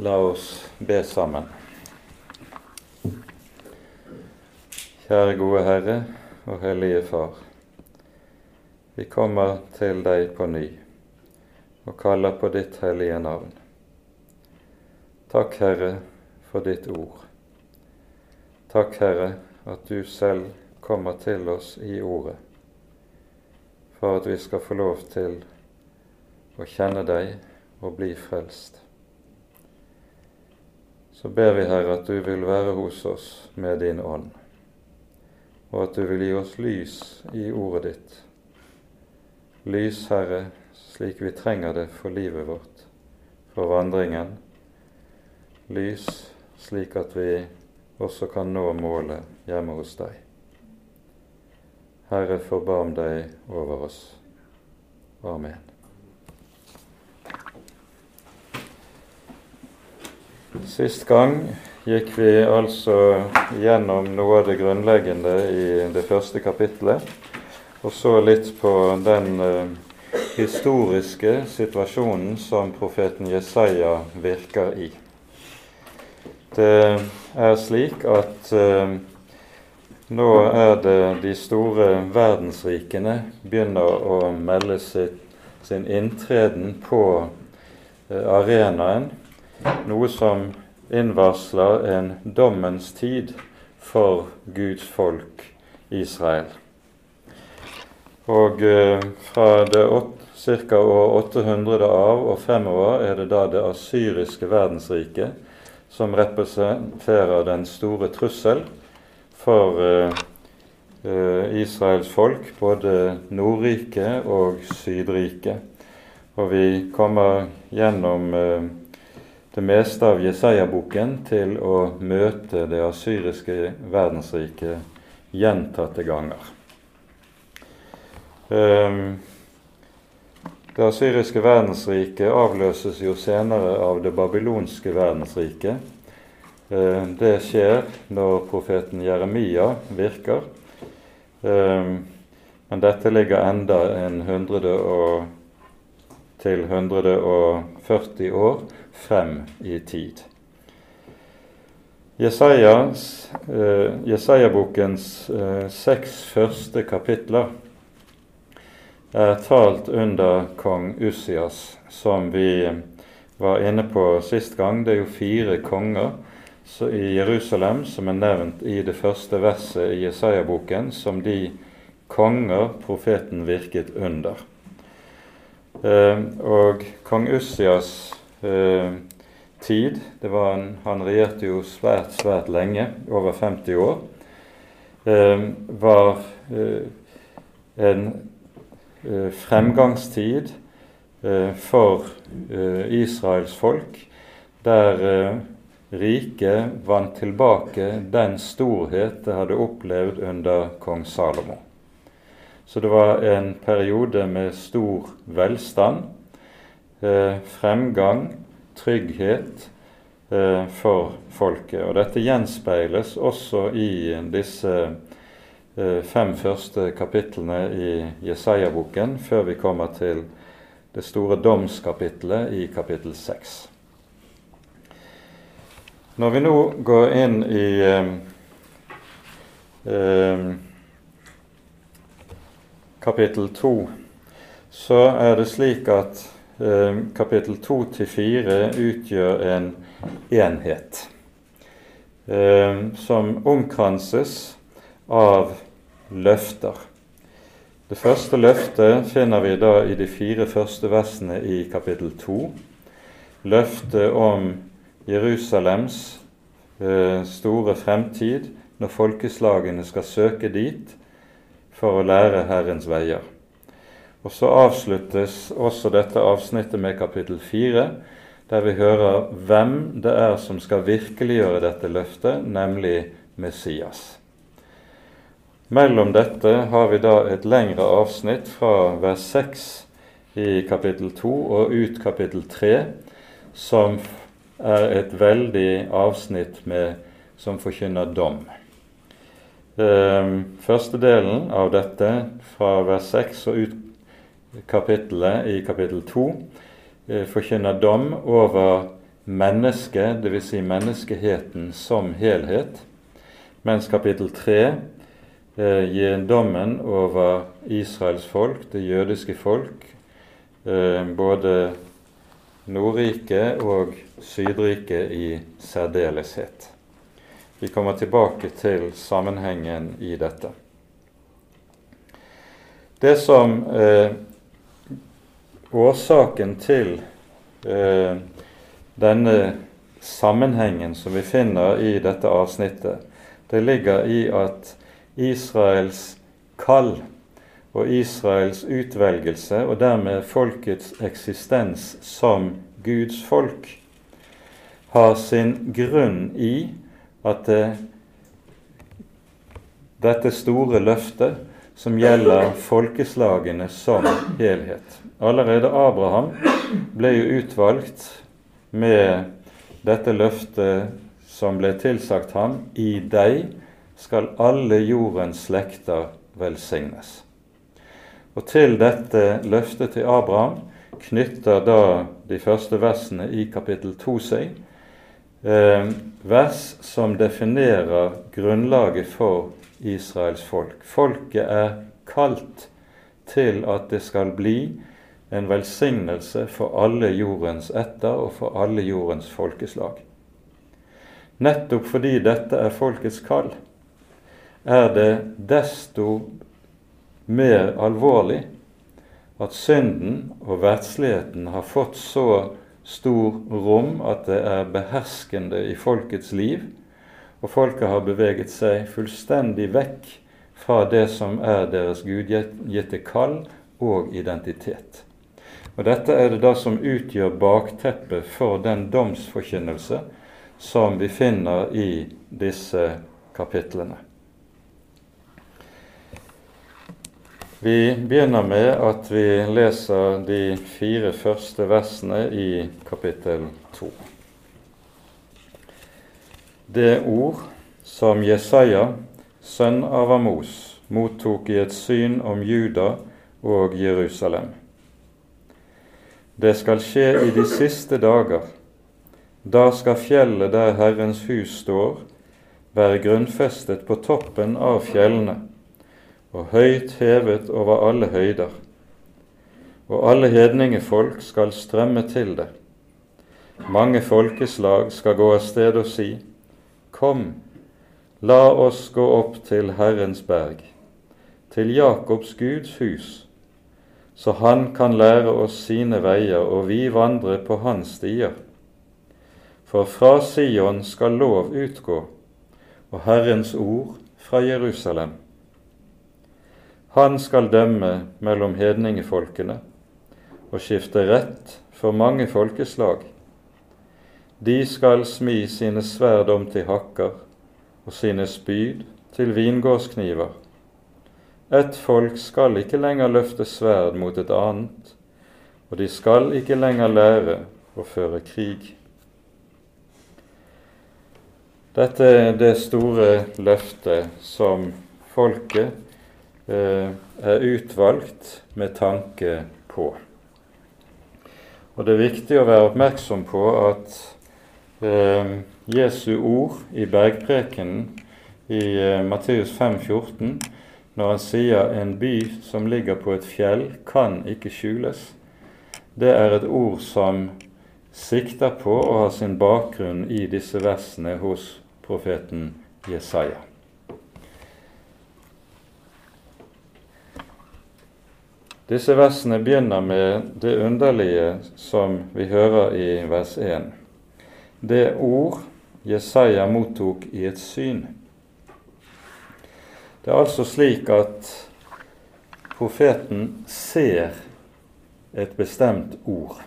La oss be sammen. Kjære gode Herre og Hellige Far. Vi kommer til deg på ny og kaller på ditt hellige navn. Takk, Herre, for ditt ord. Takk, Herre, at du selv kommer til oss i ordet, for at vi skal få lov til å kjenne deg og bli frelst så ber vi, Herre, at du vil være hos oss med din ånd, og at du vil gi oss lys i ordet ditt. Lys, Herre, slik vi trenger det for livet vårt, for vandringen. Lys slik at vi også kan nå målet hjemme hos deg. Herre, forbarm deg over oss. Amen. Sist gang gikk vi altså gjennom noe av det grunnleggende i det første kapittelet, og så litt på den eh, historiske situasjonen som profeten Jesaja virker i. Det er slik at eh, nå er det de store verdensrikene begynner å melde sitt, sin inntreden på eh, arenaen noe som innvarsler en dommens tid for Guds folk Israel. Og eh, fra det ca. år 800 av og fremover er det da det asyriske verdensriket som representerer den store trussel for eh, eh Israels folk, både Nordriket og Sydriket. Og vi kommer gjennom det meste av Jesaja-boken til å møte det asyriske verdensriket gjentatte ganger. Ehm, det asyriske verdensriket avløses jo senere av det babylonske verdensriket. Ehm, det skjer når profeten Jeremia virker. Ehm, men dette ligger enda en 100 og, til 140 år frem i tid. Jesajas, eh, Jesaja-bokens eh, seks første kapitler er talt under kong Ussias, som vi var inne på sist gang. Det er jo fire konger i Jerusalem som er nevnt i det første verset i Jesaja-boken som de konger profeten virket under. Eh, og kong Ussias eh, tid. En, han regjerte jo svært, svært lenge, over 50 år. Eh, var eh, en eh, fremgangstid eh, for Israels folk, der riket vant tilbake den storhet det hadde opplevd under kong Salomo. Så det var en periode med stor velstand fremgang, trygghet eh, for folket. Og dette gjenspeiles også i disse eh, fem første kapitlene i Jesaja-boken, før vi kommer til det store domskapitlet i kapittel seks. Når vi nå går inn i eh, eh, kapittel to, så er det slik at Eh, kapittel 2-4 utgjør en enhet eh, som omkranses av løfter. Det første løftet finner vi da i de fire første versene i kapittel 2. Løftet om Jerusalems eh, store fremtid når folkeslagene skal søke dit for å lære Herrens veier. Og så avsluttes også dette avsnittet med kapittel 4, der vi hører hvem det er som skal virkeliggjøre dette løftet, nemlig Messias. Mellom dette har vi da et lengre avsnitt fra vers 6 i kapittel 2 og ut kapittel 3, som er et veldig avsnitt med, som forkynner dom. Ehm, første delen av dette, fra vers 6 og ut kapittelet i kapittel 2 eh, forkynner dom over mennesket, dvs. Si menneskeheten som helhet, mens kapittel 3 eh, gir dommen over Israels folk, det jødiske folk, eh, både Nordriket og Sydriket i særdeleshet. Vi kommer tilbake til sammenhengen i dette. Det som eh, Årsaken til eh, denne sammenhengen som vi finner i dette avsnittet, det ligger i at Israels kall og Israels utvelgelse, og dermed folkets eksistens som Guds folk, har sin grunn i at det, dette store løftet som gjelder folkeslagene som helhet. Allerede Abraham ble jo utvalgt med dette løftet som ble tilsagt ham i deg skal alle jordens slekter velsignes. Og til dette løftet til Abraham knytter da de første versene i kapittel 2 seg, eh, vers som definerer grunnlaget for Israels folk. Folket er kalt til at det skal bli en velsignelse for alle jordens etter og for alle jordens folkeslag. Nettopp fordi dette er folkets kall, er det desto mer alvorlig at synden og verdsligheten har fått så stor rom at det er beherskende i folkets liv, og folket har beveget seg fullstendig vekk fra det som er deres gudgitte kall og identitet. Og Dette er det da som utgjør bakteppet for den domsforkynnelse som vi finner i disse kapitlene. Vi begynner med at vi leser de fire første versene i kapittel to. Det ord som Jesaja, sønn av Amos, mottok i et syn om Juda og Jerusalem. Det skal skje i de siste dager. Da skal fjellet der Herrens hus står, være grunnfestet på toppen av fjellene og høyt hevet over alle høyder. Og alle hedningefolk skal strømme til det. Mange folkeslag skal gå av sted og si:" Kom, la oss gå opp til Herrens berg, til Jakobs Guds hus, så han kan lære oss sine veier og vi vandre på hans stier. For fra Sion skal lov utgå, og Herrens ord fra Jerusalem. Han skal dømme mellom hedningefolkene og skifte rett for mange folkeslag. De skal smi sine sverd om til hakker og sine spyd til vingårdskniver. Et folk skal ikke lenger løfte sverd mot et annet, og de skal ikke lenger lære å føre krig. Dette er det store løftet som folket Eh, er utvalgt med tanke på. Og Det er viktig å være oppmerksom på at eh, Jesu ord i bergprekenen i eh, Matteus 5,14, når han sier 'en by som ligger på et fjell, kan ikke skjules', det er et ord som sikter på å ha sin bakgrunn i disse versene hos profeten Jesaja. Disse versene begynner med det underlige som vi hører i vers 1. Det ord Jesaja mottok i et syn. Det er altså slik at profeten ser et bestemt ord.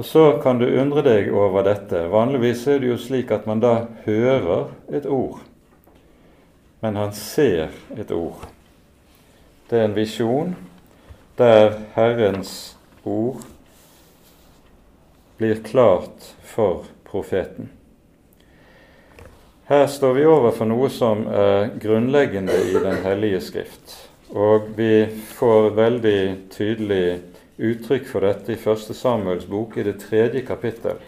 Og Så kan du undre deg over dette. Vanligvis er det jo slik at man da hører et ord, men han ser et ord. Det er en visjon der Herrens ord blir klart for profeten. Her står vi overfor noe som er grunnleggende i Den hellige skrift. Og vi får veldig tydelig uttrykk for dette i 1. Samuels bok i det tredje kapittel,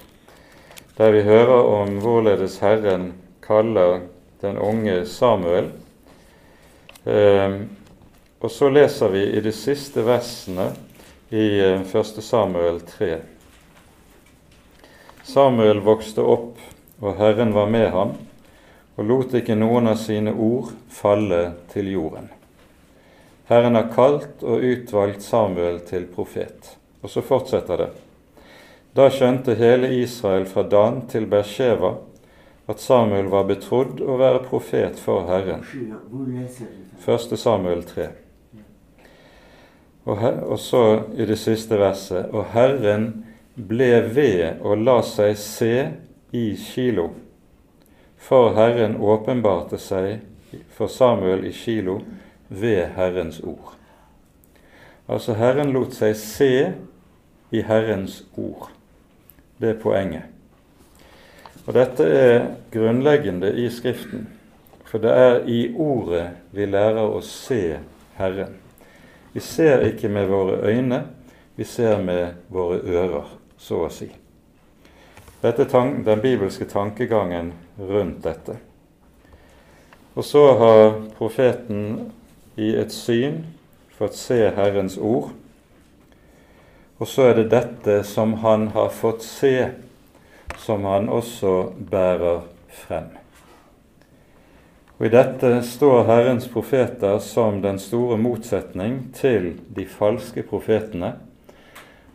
der vi hører om hvorledes Herren kaller den unge Samuel. Ehm, og så leser vi i de siste versene i 1. Samuel 3. Samuel vokste opp, og Herren var med ham, og lot ikke noen av sine ord falle til jorden. Herren har kalt og utvalgt Samuel til profet. Og så fortsetter det. Da skjønte hele Israel fra Dan til Bersheva at Samuel var betrodd å være profet for Herren. 1. Samuel 3. Og, her, og så i det siste verset Og Herren ble ved og la seg se i Kilo, for Herren åpenbarte seg for Samuel i Kilo ved Herrens ord. Altså Herren lot seg se i Herrens ord. Det er poenget. Og Dette er grunnleggende i Skriften, for det er i Ordet vi lærer å se Herren. Vi ser ikke med våre øyne, vi ser med våre ører, så å si. Dette er den bibelske tankegangen rundt dette. Og så har profeten i et syn fått se Herrens ord. Og så er det dette som han har fått se, som han også bærer frem. Og I dette står Herrens profeter som den store motsetning til de falske profetene.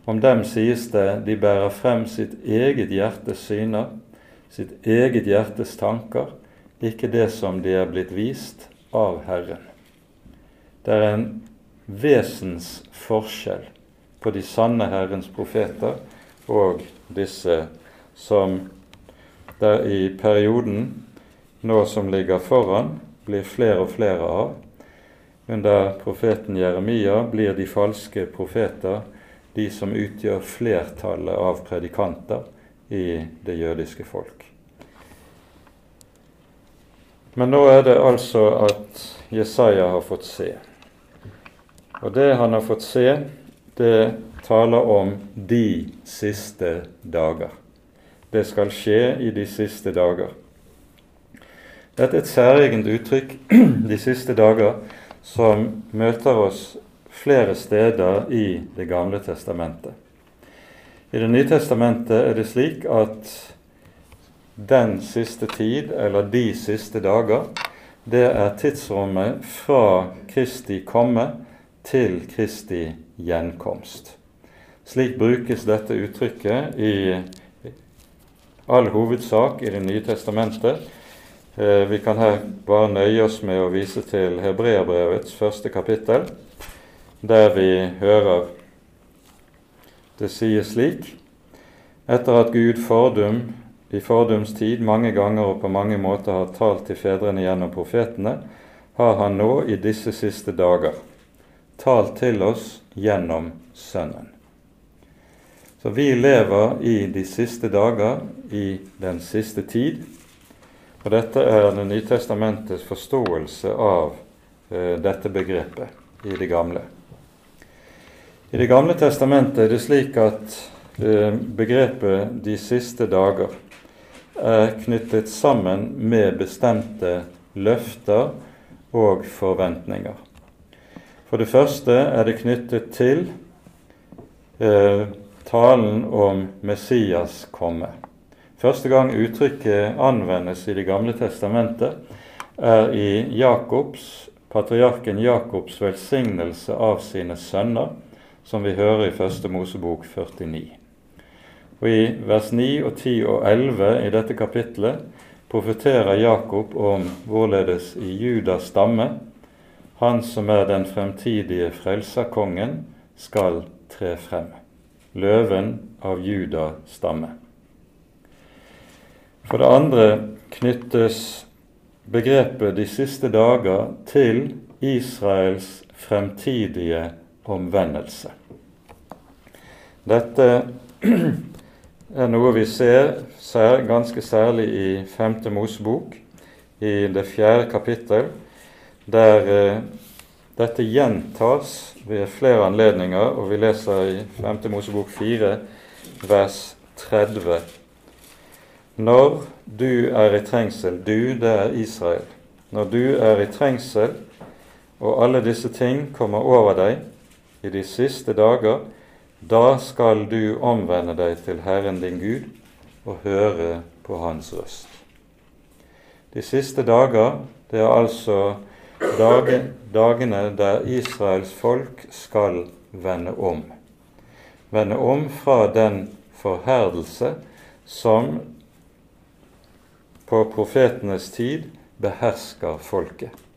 Om dem sies det de bærer frem sitt eget hjertes syner, sitt eget hjertes tanker, ikke det som de er blitt vist av Herren. Det er en vesensforskjell på de sanne Herrens profeter og disse som der i perioden nå som ligger foran, blir flere og flere av. Under profeten Jeremia blir de falske profeter de som utgjør flertallet av predikanter i det jødiske folk. Men nå er det altså at Jesaja har fått se. Og det han har fått se, det taler om de siste dager. Det skal skje i de siste dager. Dette er et særegent uttrykk, de siste dager, som møter oss flere steder i Det gamle testamentet. I Det nye testamentet er det slik at den siste tid, eller de siste dager, det er tidsrommet fra Kristi komme til Kristi gjenkomst. Slik brukes dette uttrykket i all hovedsak i Det nye testamentet. Eh, vi kan her bare nøye oss med å vise til Hebreabrevets første kapittel, der vi hører det sies slik etter at Gud fordum i fordums tid mange ganger og på mange måter har talt til fedrene gjennom profetene, har han nå i disse siste dager talt til oss gjennom Sønnen. Så vi lever i de siste dager, i den siste tid. Og dette er Det nye testamentets forståelse av eh, dette begrepet i det gamle. I Det gamle testamentet er det slik at uh, begrepet 'de siste dager' er knyttet sammen med bestemte løfter og forventninger. For det første er det knyttet til eh, talen om Messias komme. Første gang uttrykket anvendes i Det gamle testamentet, er i Jakobs, patriarken Jakobs velsignelse av sine sønner, som vi hører i Første Mosebok 49. Og I vers 9 og 10 og 11 i dette kapitlet profeterer Jakob om hvorledes i Judas stamme han som er den fremtidige frelserkongen, skal tre frem. Løven av Juda stamme. For det andre knyttes begrepet 'de siste dager' til Israels fremtidige omvendelse. Dette er noe vi ser ganske særlig i Femte Mosebok, i det fjerde kapittel, der eh, Dette gjentas ved flere anledninger, og vi leser i 5. Mosebok 4, vers 30. Når du er i trengsel, du, det er Israel, når du er i trengsel, og alle disse ting kommer over deg i de siste dager, da skal du omvende deg til Herren din Gud og høre på Hans røst. De siste dager, det er altså dagene der Israels folk skal vende om. Vende om fra den forherdelse som på profetenes tid behersker folket.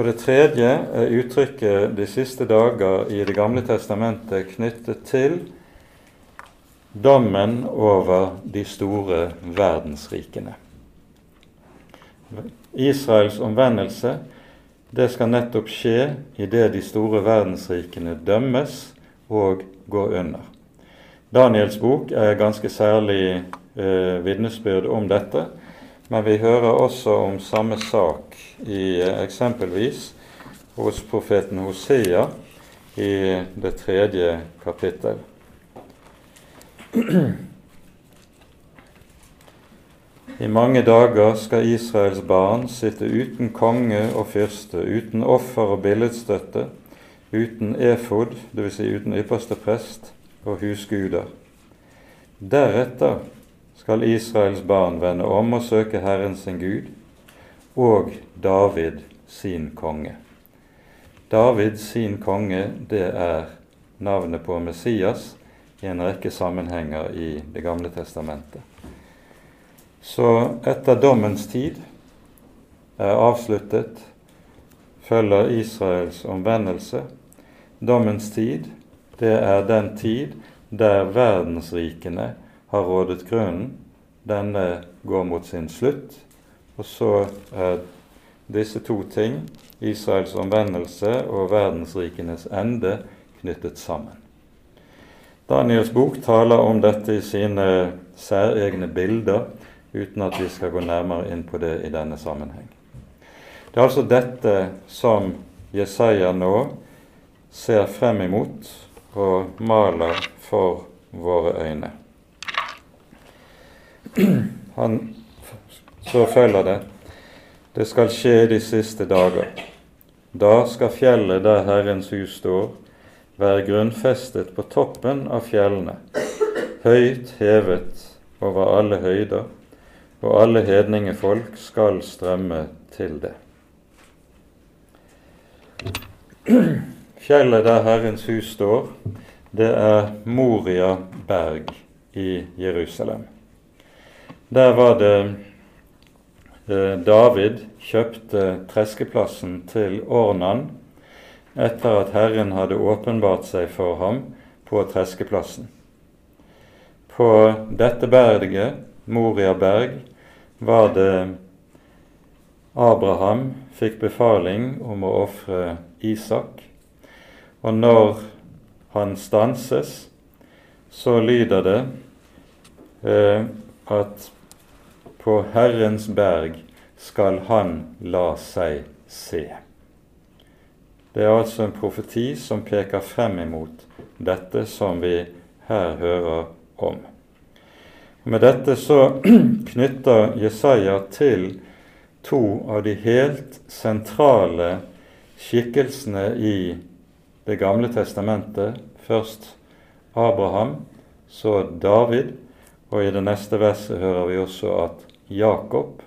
For det tredje er uttrykket 'de siste dager' i Det gamle testamentet knyttet til dommen over de store verdensrikene. Israels omvendelse det skal nettopp skje idet de store verdensrikene dømmes og går under. Daniels bok er ganske særlig eh, vitnesbyrd om dette, men vi hører også om samme sak i eh, eksempelvis hos profeten Hosea i det tredje kapittel. I mange dager skal Israels barn sitte uten konge og fyrste, uten offer og billedstøtte, uten efod, dvs. Si uten ypperste prest og husguder. Deretter skal Israels barn vende om og søke Herren sin Gud og David sin konge. David sin konge, det er navnet på Messias i en rekke sammenhenger i Det gamle testamentet. Så etter dommens tid er avsluttet, følger Israels omvendelse. Dommens tid, det er den tid der verdensrikene har rådet grunnen. Denne går mot sin slutt. Og så er disse to ting, Israels omvendelse og verdensrikenes ende, knyttet sammen. Daniels bok taler om dette i sine særegne bilder uten at vi skal gå nærmere inn på det i denne sammenheng. Det er altså dette som Jesaja nå ser frem imot og maler for våre øyne. Han, så følger det det skal skje de siste dager. Da skal fjellet der Herrens hus står, være grunnfestet på toppen av fjellene, høyt hevet over alle høyder, og alle hedningefolk skal strømme til det. Fjellet der Herrens hus står, det er Moria berg i Jerusalem. Der var det eh, David kjøpte treskeplassen til Ornan etter at Herren hadde åpenbart seg for ham på treskeplassen. På dette berget, Moria berg, var det Abraham fikk befaling om å ofre Isak. Og når han stanses, så lyder det eh, at på Herrens berg skal han la seg se. Det er altså en profeti som peker frem imot dette som vi her hører om. Med dette så knytter Jesaja til to av de helt sentrale skikkelsene i Det gamle testamentet. Først Abraham, så David, og i det neste verset hører vi også at Jakob,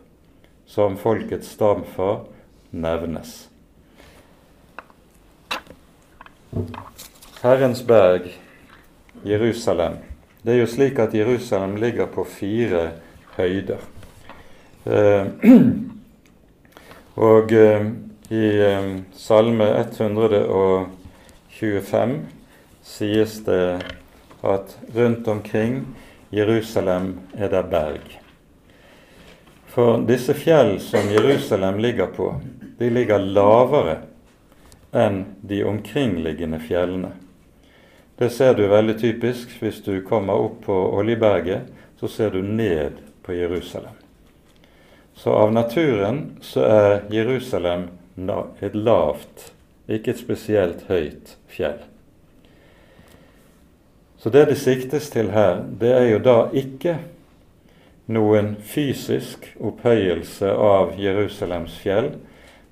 som folkets stamfar, nevnes. Herrens berg, Jerusalem, det er jo slik at Jerusalem ligger på fire høyder. Eh, og eh, i eh, Salme 125 sies det at rundt omkring Jerusalem er det berg. For disse fjell som Jerusalem ligger på, de ligger lavere enn de omkringliggende fjellene. Det ser du veldig typisk hvis du kommer opp på Oljeberget, så ser du ned på Jerusalem. Så av naturen så er Jerusalem et lavt, ikke et spesielt høyt fjell. Så det det siktes til her, det er jo da ikke noen fysisk opphøyelse av Jerusalems fjell,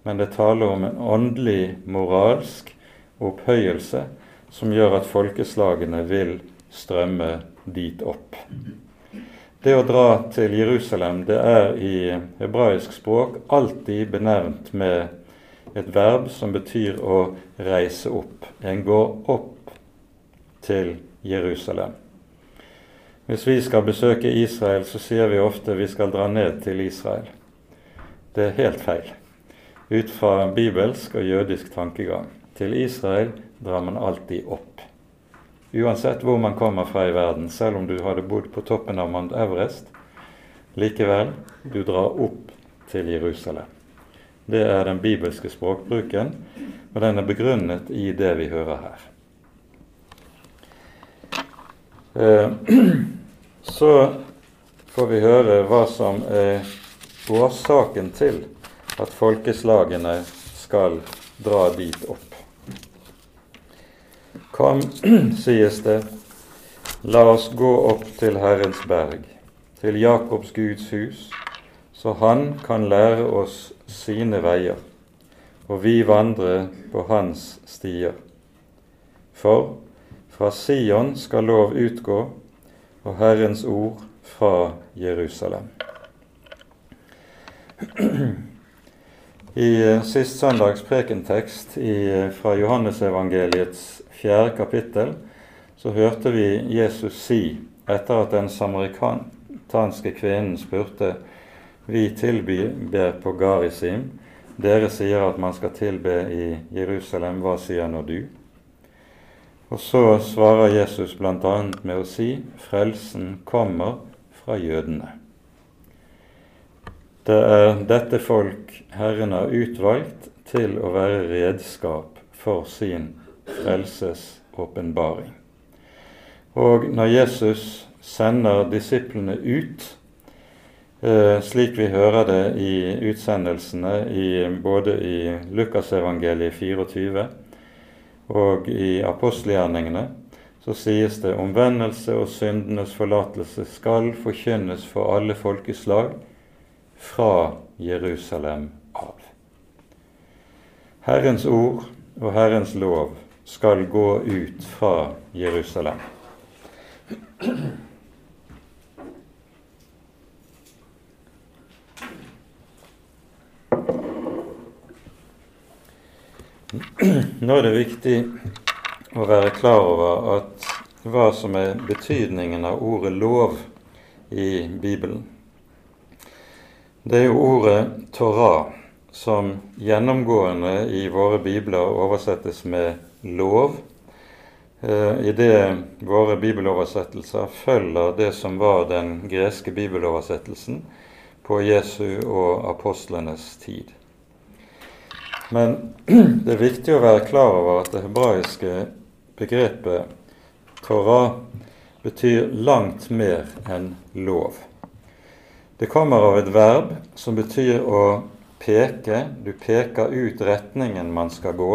men det taler om en åndelig, moralsk opphøyelse som gjør at folkeslagene vil strømme dit opp. Det å dra til Jerusalem det er i hebraisk språk alltid benevnt med et verb som betyr å reise opp. En går opp til Jerusalem. Hvis vi skal besøke Israel, så sier vi ofte vi skal dra ned til Israel. Det er helt feil ut fra bibelsk og jødisk tankegang. Til Israel drar man alltid opp. Uansett hvor man kommer fra i verden, selv om du hadde bodd på toppen av Mount Everest, likevel, du drar opp til Jerusalem. Det er den bibelske språkbruken, og den er begrunnet i det vi hører her. Eh, så får vi høre hva som er årsaken til at folkeslagene skal dra dit opp. Kom, sies det, la oss gå opp til Herrens berg, til Jakobs Guds hus, så Han kan lære oss sine veier, og vi vandre på Hans stier. For fra Sion skal lov utgå, og Herrens ord fra Jerusalem. I sist søndags prekentekst fra Johannesevangeliets fjerde kapittel så hørte vi Jesus si, etter at den samarikanske kvinnen spurte vi tilber på Garisim, dere sier at man skal tilbe i Jerusalem, hva sier nå du? Og så svarer Jesus bl.a. med å si frelsen kommer fra jødene. Det er dette folk Herren har utvalgt til å være redskap for sin frelsesåpenbaring. Og når Jesus sender disiplene ut, eh, slik vi hører det i utsendelsene i, både i Lukasevangeliet 24 og i apostelgjerningene, så sies det omvendelse og syndenes forlatelse skal forkynnes for alle folkeslag fra Jerusalem av. Herrens ord og Herrens lov skal gå ut fra Jerusalem. Nå er det viktig å være klar over at hva som er betydningen av ordet lov i Bibelen. Det er jo ordet Torah som gjennomgående i våre bibler oversettes med lov, eh, idet våre bibeloversettelser følger det som var den greske bibeloversettelsen på Jesu og apostlenes tid. Men det er viktig å være klar over at det hebraiske begrepet Torah betyr langt mer enn lov. Det kommer av et verb som betyr å peke. Du peker ut retningen man skal gå.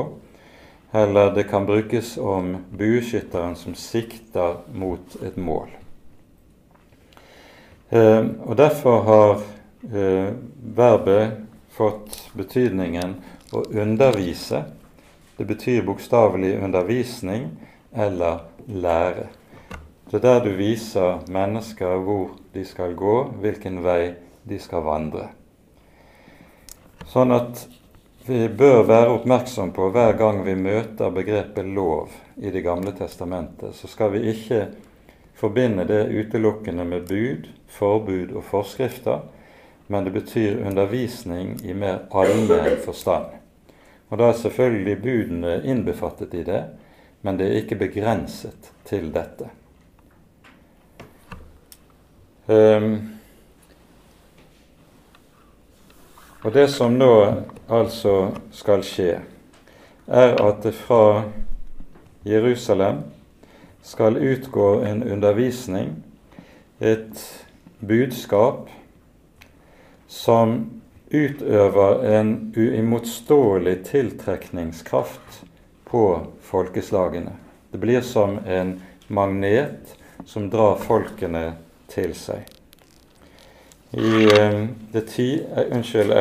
Eller det kan brukes om bueskytteren som sikter mot et mål. Eh, og Derfor har eh, verbet fått betydningen å undervise. Det betyr bokstavelig undervisning eller lære. Det er der du viser mennesker hvor de skal gå, hvilken vei de skal vandre. Sånn at vi bør være oppmerksom på hver gang vi møter begrepet lov i Det gamle testamentet, så skal vi ikke forbinde det utelukkende med bud, forbud og forskrifter, men det betyr undervisning i mer allmenn forstand. Og Da er selvfølgelig budene innbefattet i det, men det er ikke begrenset til dette. Um, og det som nå altså skal skje, er at det fra Jerusalem skal utgå en undervisning, et budskap, som utøver en uimotståelig tiltrekningskraft på folkeslagene. Det blir som en magnet som drar folkene til seg. I eh, det ti, eh, unnskyld,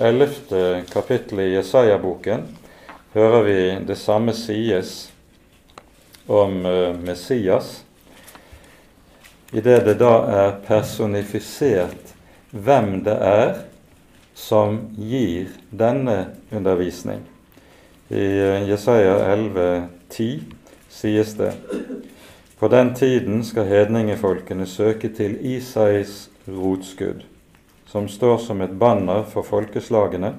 ellevte kapittelet i Jesaja-boken hører vi det samme sies om eh, Messias, i det det da er personifisert hvem det er som gir denne undervisning. I Jesaja 11, 10 sies det på den tiden skal hedningefolkene søke til Isais rotskudd, som står som et banner for folkeslagene,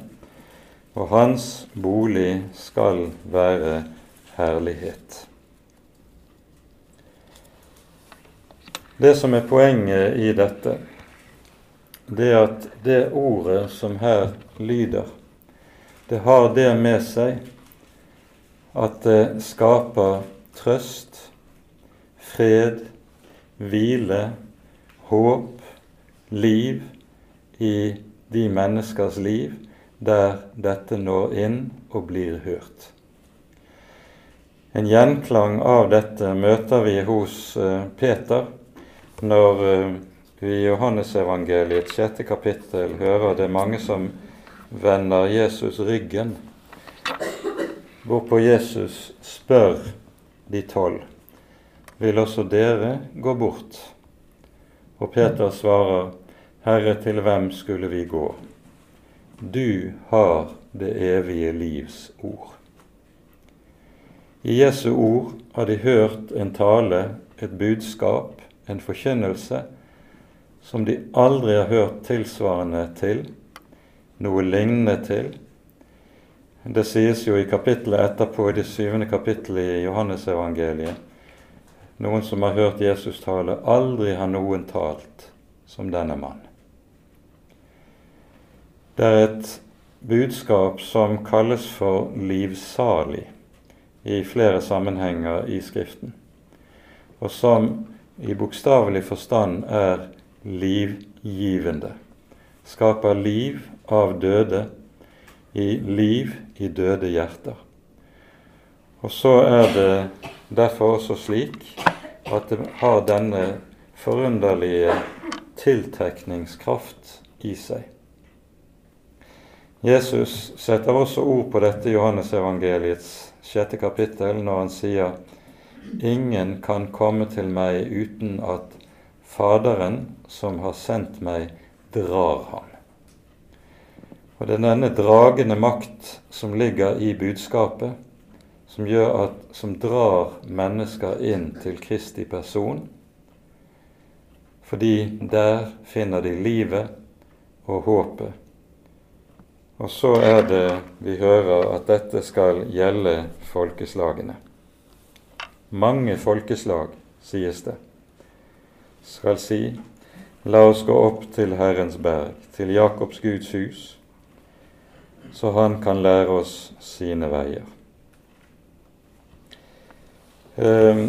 og hans bolig skal være herlighet. Det som er poenget i dette, det at det ordet som her lyder, det har det med seg at det skaper trøst, fred, hvile, håp, liv i de menneskers liv der dette når inn og blir hørt. En gjenklang av dette møter vi hos eh, Peter når eh, i Johannesevangeliets sjette kapittel hører det mange som vender Jesus ryggen Hvorpå Jesus spør de tolv vil også dere gå bort? Og Peter svarer, Herre, til hvem skulle vi gå? Du har det evige livs ord. I Jesu ord har de hørt en tale, et budskap, en forkynnelse, som de aldri har hørt tilsvarende til, noe lignende til, det sies jo i kapittelet etterpå, i det syvende kapittelet i Johannesevangeliet, noen som har hørt Jesus tale, aldri har noen talt som denne mann. Det er et budskap som kalles for livsalig i flere sammenhenger i Skriften, og som i bokstavelig forstand er livgivende. Skaper liv av døde i liv i døde hjerter. Og så er det derfor også slik at det har denne forunderlige tiltrekningskraft i seg. Jesus setter også ord på dette i Johannesevangeliets sjette kapittel når han sier Ingen kan komme til meg uten at Faderen som har sendt meg, drar ham. Og det er denne dragende makt som ligger i budskapet, som, at, som drar mennesker inn til Kristi person, fordi der finner de livet og håpet. Og så er det vi hører at dette skal gjelde folkeslagene. Mange folkeslag, sies det, skal si, la oss gå opp til Herrens berg, til Jakobs Guds hus så han kan lære oss sine veier. Eh,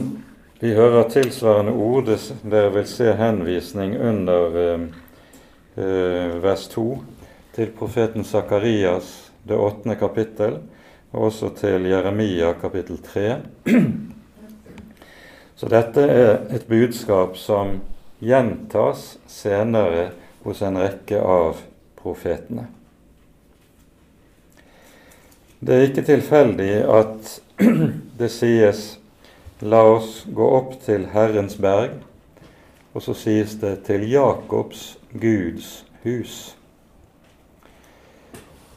vi hører tilsvarende ord. Dere vil se henvisning under ehm, eh, vers 2 til profeten Sakarias, det åttende kapittel, og også til Jeremia kapittel 3. Så dette er et budskap som gjentas senere hos en rekke av profetene. Det er ikke tilfeldig at det sies 'la oss gå opp til Herrens berg', og så sies det 'til Jakobs Guds hus'.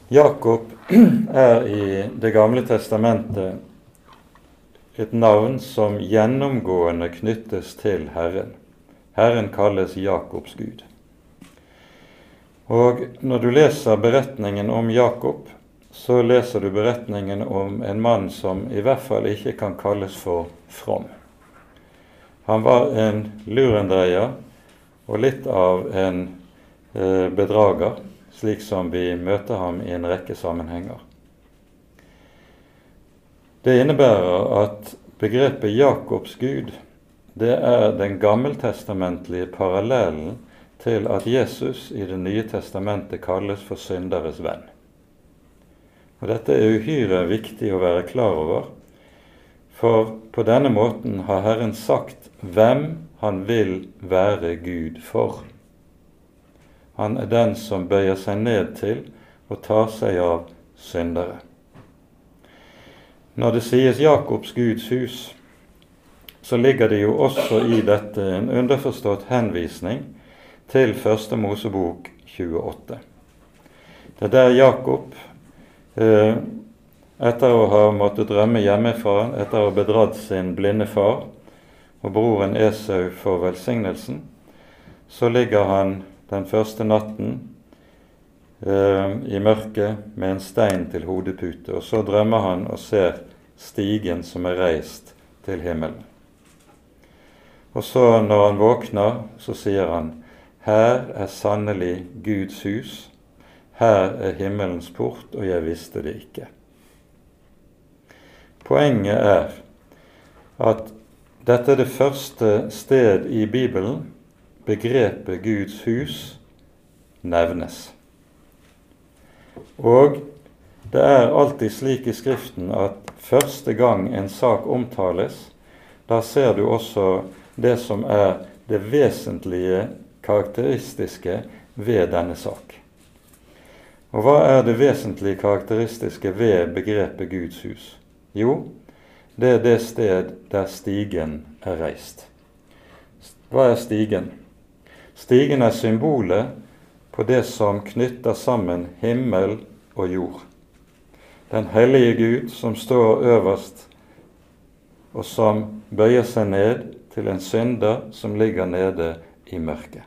Jakob er i Det gamle testamentet et navn som gjennomgående knyttes til Herren. Herren kalles Jakobs Gud. Og når du leser beretningen om Jakob, så leser du beretningen om en mann som i hvert fall ikke kan kalles for from. Han var en lurendreier og litt av en eh, bedrager, slik som vi møter ham i en rekke sammenhenger. Det innebærer at begrepet Jakobs Gud det er den gammeltestamentlige parallellen til at Jesus i Det nye testamentet kalles for synderes venn. Og Dette er uhyre viktig å være klar over, for på denne måten har Herren sagt hvem han vil være Gud for. Han er den som bøyer seg ned til og tar seg av syndere. Når det sies Jakobs Guds hus, så ligger det jo også i dette en underforstått henvisning til Første Mosebok 28. Det er der Jakob, eh, etter å ha måttet drømme hjemmefra, etter å ha bedratt sin blinde far og broren Esau for velsignelsen, så ligger han den første natten eh, i mørket med en stein til hodepute, og så drømmer han og ser stigen som er reist til himmelen. Og så når han våkner, så sier han her er sannelig Guds hus, her er himmelens port, og jeg visste det ikke. Poenget er at dette er det første sted i Bibelen begrepet Guds hus nevnes. Og det er alltid slik i Skriften at første gang en sak omtales, da ser du også det som er det vesentlige karakteristiske ved denne sak. Og hva er det vesentlige karakteristiske ved begrepet Guds hus? Jo, det er det sted der stigen er reist. Hva er stigen? Stigen er symbolet på det som knytter sammen himmel og jord. Den hellige Gud som står øverst, og som bøyer seg ned til en synder som ligger nede i mørket.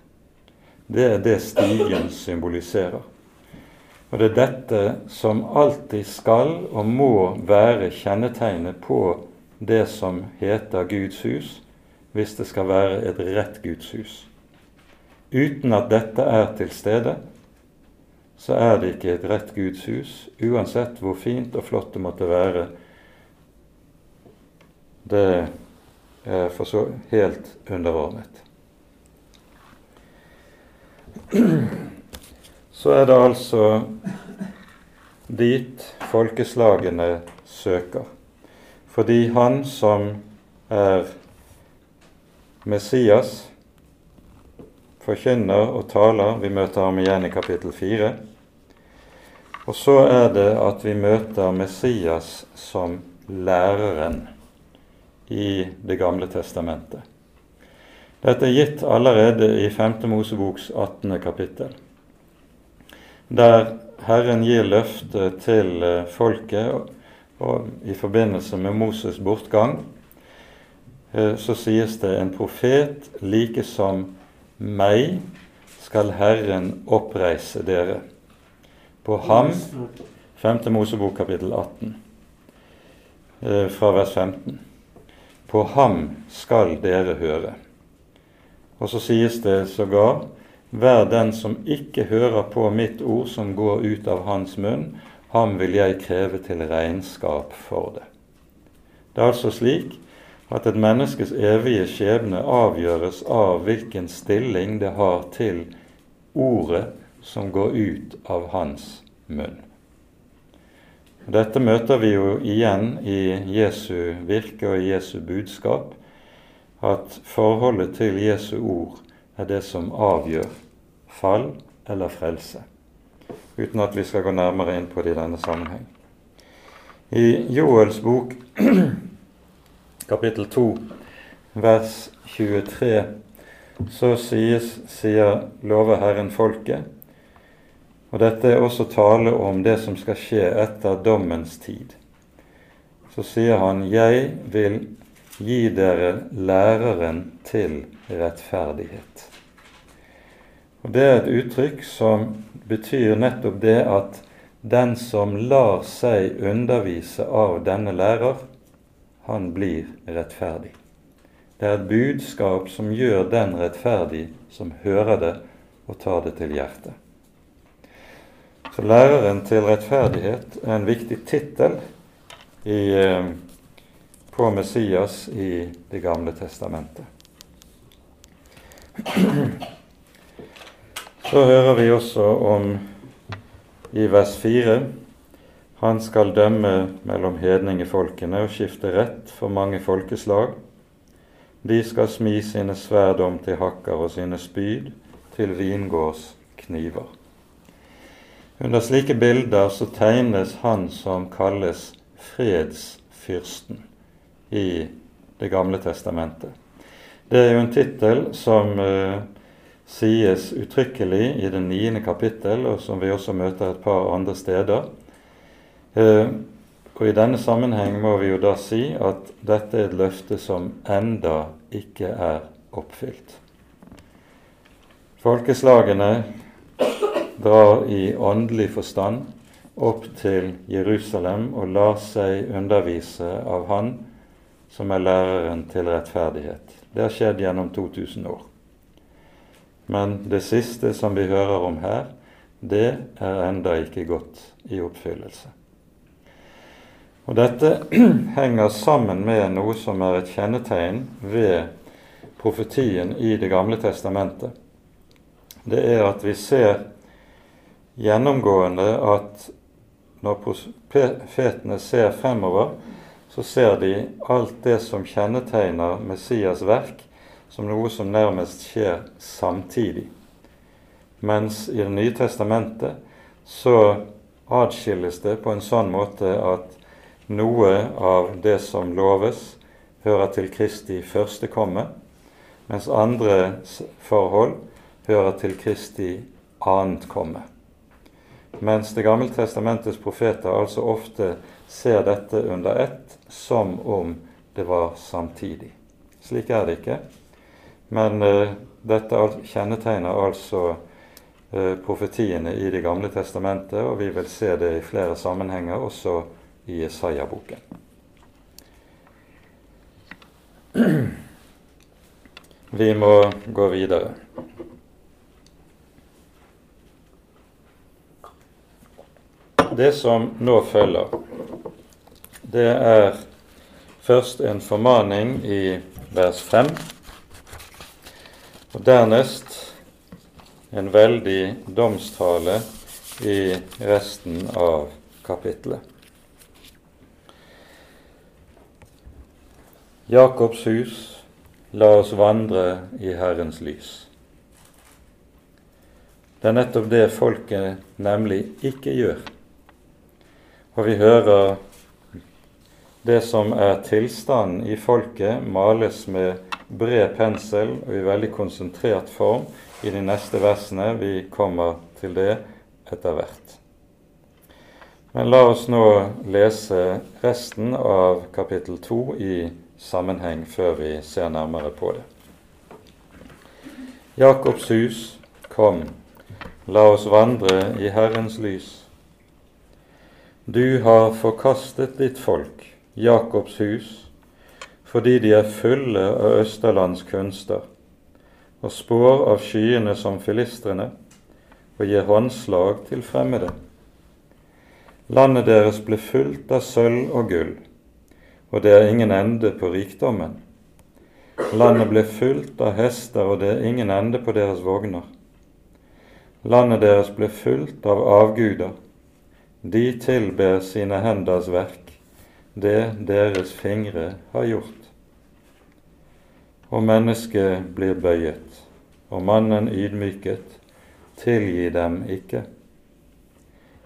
Det er det stigen symboliserer. Og det er dette som alltid skal og må være kjennetegnet på det som heter Guds hus, hvis det skal være et rett Guds hus. Uten at dette er til stede, så er det ikke et rett Guds hus, uansett hvor fint og flott det måtte være. Det er for så helt underordnet. Så er det altså dit folkeslagene søker. Fordi han som er Messias, forkynner og taler Vi møter ham igjen i kapittel 4. Og så er det at vi møter Messias som læreren i Det gamle testamentet. Dette er gitt allerede i 5. Moseboks 18. kapittel, der Herren gir løfte til eh, folket og, i forbindelse med Moses' bortgang. Eh, så sies det en profet like som meg skal Herren oppreise dere. På ham 5. Mosebok kapittel 18, eh, fra vers 15. På ham skal dere høre. Og så sies det sågar Vær den som ikke hører på mitt ord som går ut av hans munn, ham vil jeg kreve til regnskap for det. Det er altså slik at et menneskes evige skjebne avgjøres av hvilken stilling det har til ordet som går ut av hans munn. Dette møter vi jo igjen i Jesu virke og i Jesu budskap, at forholdet til Jesu ord er det som avgjør fall eller frelse, uten at vi skal gå nærmere inn på det i denne sammenheng. I Joels bok, kapittel 2, vers 23, så sies, sier lover Herren folket, og dette er også tale om det som skal skje etter dommens tid. Så sier han, 'Jeg vil gi dere læreren til rettferdighet. Og Det er et uttrykk som betyr nettopp det at den som lar seg undervise av denne lærer, han blir rettferdig. Det er et budskap som gjør den rettferdig som hører det og tar det til hjertet. Så læreren til rettferdighet er en viktig tittel eh, på Messias i Det gamle testamentet. Så hører vi også om i vers 4 han skal dømme mellom hedningefolkene og skifte rett for mange folkeslag. De skal smi sine sverd om til hakker og sine spyd til vingårdskniver. Under slike bilder så tegnes han som kalles fredsfyrsten i Det gamle testamentet. Det er jo en tittel som uh, sies uttrykkelig i det niende kapittel, og som vi også møter et par andre steder. Uh, og I denne sammenheng må vi jo da si at dette er et løfte som enda ikke er oppfylt. Folkeslagene drar i åndelig forstand opp til Jerusalem og lar seg undervise av Han som er læreren til rettferdighet. Det har skjedd gjennom 2000 år. Men det siste som vi hører om her, det er enda ikke gått i oppfyllelse. Og Dette henger sammen med noe som er et kjennetegn ved profetien i Det gamle testamentet. Det er at vi ser gjennomgående at når profetene ser fremover, så ser de alt det som kjennetegner Messias verk, som noe som nærmest skjer samtidig. Mens i Det nye testamentet så adskilles det på en sånn måte at noe av det som loves, hører til Kristi første komme, mens andre forhold hører til Kristi annet komme mens Det gamle testamentets profeter altså ofte ser dette under ett som om det var samtidig. Slik er det ikke. Men uh, dette kjennetegner altså uh, profetiene i Det gamle testamentet, og vi vil se det i flere sammenhenger, også i Jesaja-boken. Vi må gå videre. Det som nå følger, det er først en formaning i vers 5, og dernest en veldig domstale i resten av kapittelet. Jakobs hus, la oss vandre i Herrens lys. Det er nettopp det folket nemlig ikke gjør. Og vi hører det som er tilstanden i folket, males med bred pensel og i veldig konsentrert form i de neste versene. Vi kommer til det etter hvert. Men la oss nå lese resten av kapittel 2 i sammenheng før vi ser nærmere på det. Jakobs hus, kom, la oss vandre i Herrens lys. Du har forkastet ditt folk, Jakobs hus, fordi de er fulle av Østerlands kunster, og spår av skyene som filistrene, og gir håndslag til fremmede. Landet deres ble fullt av sølv og gull, og det er ingen ende på rikdommen. Landet ble fullt av hester, og det er ingen ende på deres vogner. Landet deres ble fullt av avguder, de tilber sine henders verk, det deres fingre har gjort. Og mennesket blir bøyet, og mannen ydmyket, tilgi dem ikke.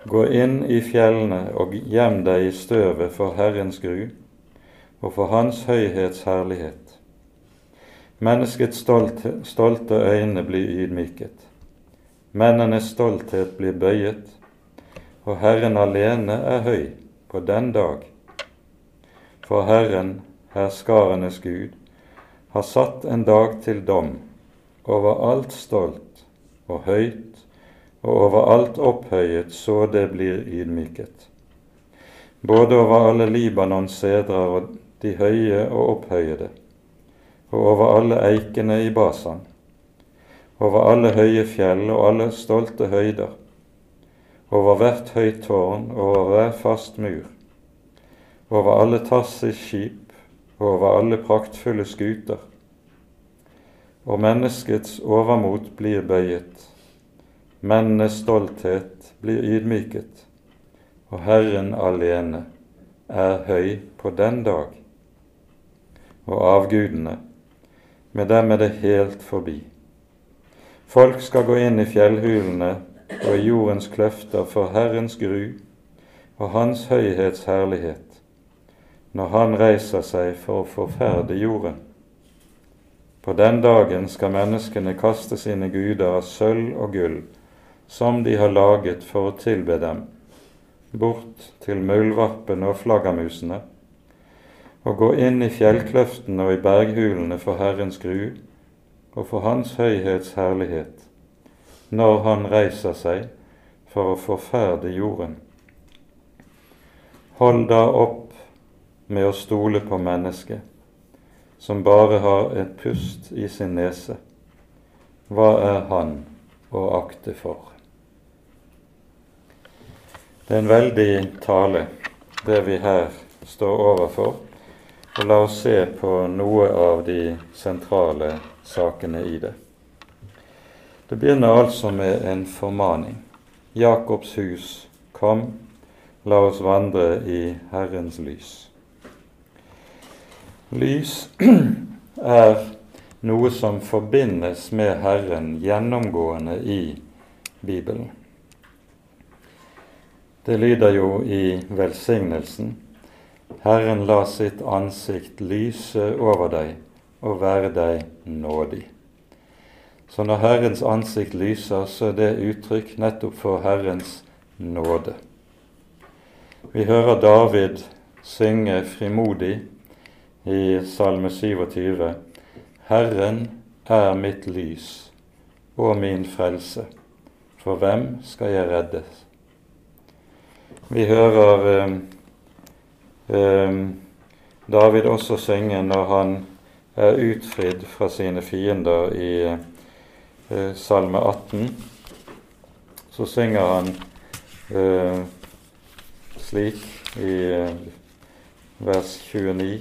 Gå inn i fjellene og gjem deg i støvet for Herrens gru og for Hans høyhets herlighet. Menneskets stolte, stolte øyne blir ydmyket. Mennenes stolthet blir bøyet og Herren alene er høy på den dag. For Herren, herskarenes Gud, har satt en dag til dom over alt stolt og høyt og over alt opphøyet så det blir ydmyket. Både over alle Libanons sedrer og de høye og opphøyede, og over alle eikene i Basan, over alle høye fjell og alle stolte høyder, over hvert høyt tårn, over hver fast mur, over alle Tassis skip, over alle praktfulle skuter. Og menneskets overmot blir bøyet, mennenes stolthet blir ydmyket, og Herren alene er høy på den dag. Og avgudene, med dem er det helt forbi. Folk skal gå inn i fjellhulene og i jordens kløfter for Herrens gru og Hans høyhets herlighet, når Han reiser seg for å forferde jorden. På den dagen skal menneskene kaste sine guder av sølv og gull, som de har laget for å tilbe dem, bort til muldvarpene og flaggermusene, og gå inn i fjellkløftene og i berghulene for Herrens gru og for Hans høyhets herlighet, når Han reiser seg for å forferde jorden. Hold da opp med å stole på mennesket, som bare har et pust i sin nese. Hva er han å akte for? Det er en veldig tale, det vi her står overfor. Og la oss se på noe av de sentrale sakene i det. Det begynner altså med en formaning. Jakobs hus, kom, la oss vandre i Herrens lys. Lys er noe som forbindes med Herren gjennomgående i Bibelen. Det lyder jo i velsignelsen Herren la sitt ansikt lyse over deg og være deg nådig. Så når Herrens ansikt lyser, så er det uttrykk nettopp for Herrens nåde. Vi hører David synge frimodig i Salme 27. Herren er mitt lys og min frelse. For hvem skal jeg reddes? Vi hører eh, eh, David også synge når han er utfridd fra sine fiender i eh, Salme 18. Så synger han eh, slik i eh, vers 29.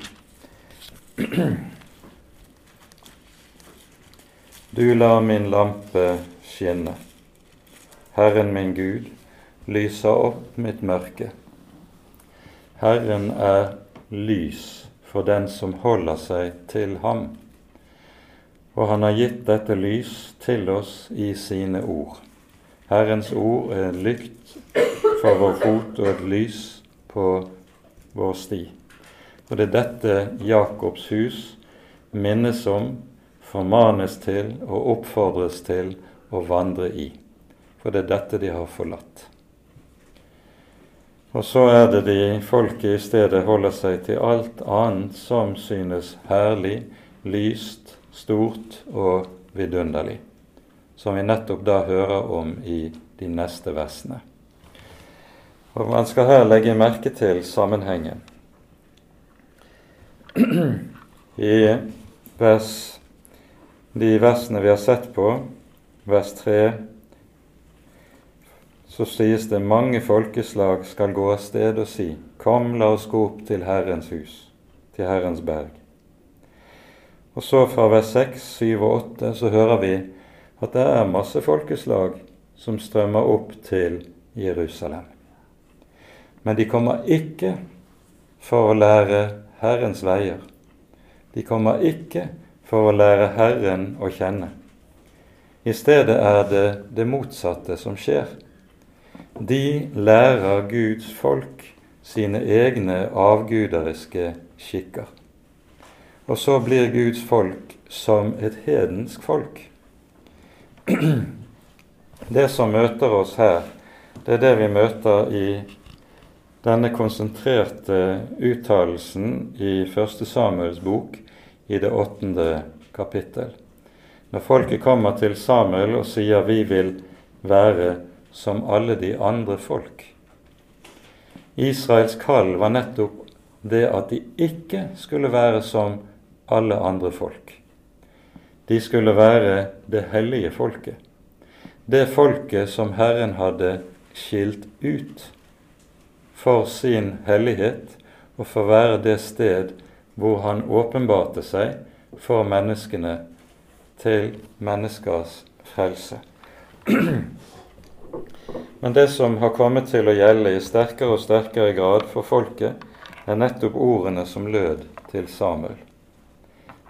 Du lar min lampe skinne, Herren min Gud, lyser opp mitt mørke. Herren er lys for den som holder seg til ham, og han har gitt dette lys til oss i sine ord. Herrens ord er en lykt for vår fot og et lys på vår sti. Og det er dette Jakobs hus minnes om, formanes til og oppfordres til å vandre i. For det er dette de har forlatt. Og så er det de folket i stedet holder seg til alt annet som synes herlig, lyst, stort og vidunderlig, som vi nettopp da hører om i de neste versene. Og Man skal her legge merke til sammenhengen. I vers, de versene vi har sett på, vers 3 så sies det mange folkeslag skal gå av sted og si:" Kom, la oss gå opp til Herrens hus, til Herrens berg. Og så fra vers 6, 7 og 8 så hører vi at det er masse folkeslag som strømmer opp til Jerusalem. Men de kommer ikke for å lære Herrens veier. De kommer ikke for å lære Herren å kjenne. I stedet er det det motsatte som skjer de lærer Guds folk sine egne avguderiske skikker. Og så blir Guds folk som et hedensk folk. Det som møter oss her, det er det vi møter i denne konsentrerte uttalelsen i 1. Samuels bok i det åttende kapittel. Når folket kommer til Samuel og sier 'vi vil være som alle de andre folk. Israels kall var nettopp det at de ikke skulle være som alle andre folk. De skulle være det hellige folket. Det folket som Herren hadde skilt ut for sin hellighet og for å være det sted hvor han åpenbarte seg for menneskene til menneskers frelse. Men det som har kommet til å gjelde i sterkere og sterkere grad for folket, er nettopp ordene som lød til Samuel.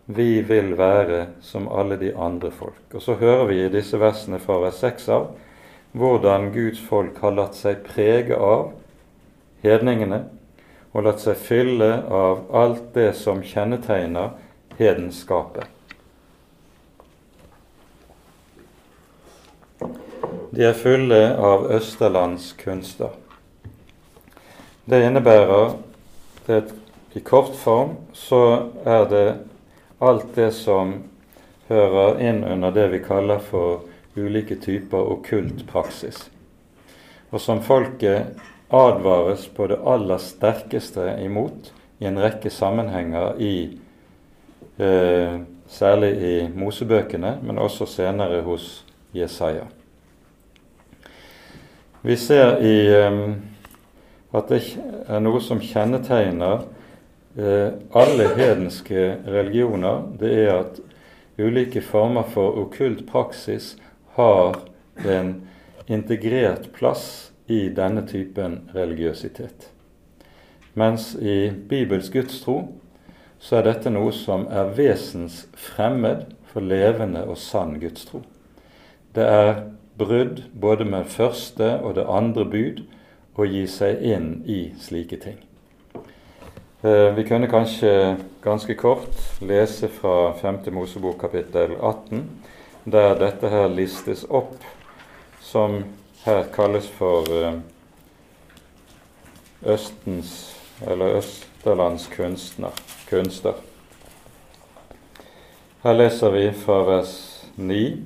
Vi vil være som alle de andre folk. Og så hører vi i disse versene fra vers 6 av hvordan Guds folk har latt seg prege av hedningene og latt seg fylle av alt det som kjennetegner hedenskapet. De er fulle av Østerlands kunster. Det innebærer det, I kort form så er det alt det som hører inn under det vi kaller for ulike typer okkult praksis, og som folket advares på det aller sterkeste imot i en rekke sammenhenger i eh, Særlig i Mosebøkene, men også senere hos Jesaja. Vi ser i eh, at det er noe som kjennetegner alle hedenske religioner. Det er at ulike former for okkult praksis har en integrert plass i denne typen religiøsitet. Mens i Bibels gudstro så er dette noe som er vesensfremmed for levende og sann gudstro. Det er brudd både med første og det andre bud å gi seg inn i slike ting. Eh, vi kunne kanskje ganske kort lese fra 5. Mosebok kapittel 18, der dette her listes opp, som her kalles for eh, Østens eller Østerlands kunstner, kunster. Her leser vi fra vers 9.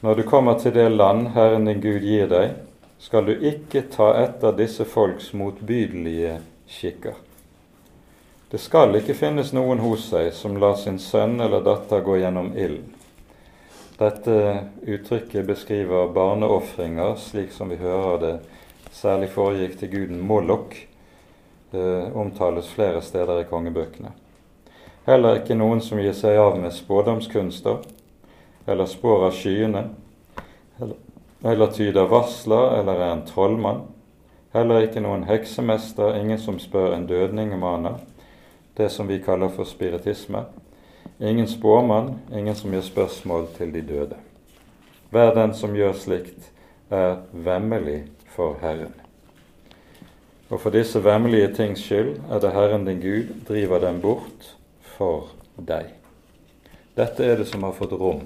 Når du kommer til det land Herren din Gud gir deg, skal du ikke ta etter disse folks motbydelige skikker. Det skal ikke finnes noen hos seg som lar sin sønn eller datter gå gjennom ilden. Dette uttrykket beskriver barneofringer, slik som vi hører det særlig foregikk til guden Mollok, eh, omtales flere steder i kongebøkene. Heller ikke noen som gir seg av med spådomskunster eller spår av skyene, eller eller tyder varsler eller er en trollmann. Heller ikke noen heksemester, ingen som spør en dødningemaner, det som vi kaller for spiritisme. Ingen spåmann, ingen som gjør spørsmål til de døde. Hver den som gjør slikt, er vemmelig for Herren. Og for disse vemmelige tings skyld er det Herren din Gud driver dem bort for deg. Dette er det som har fått rom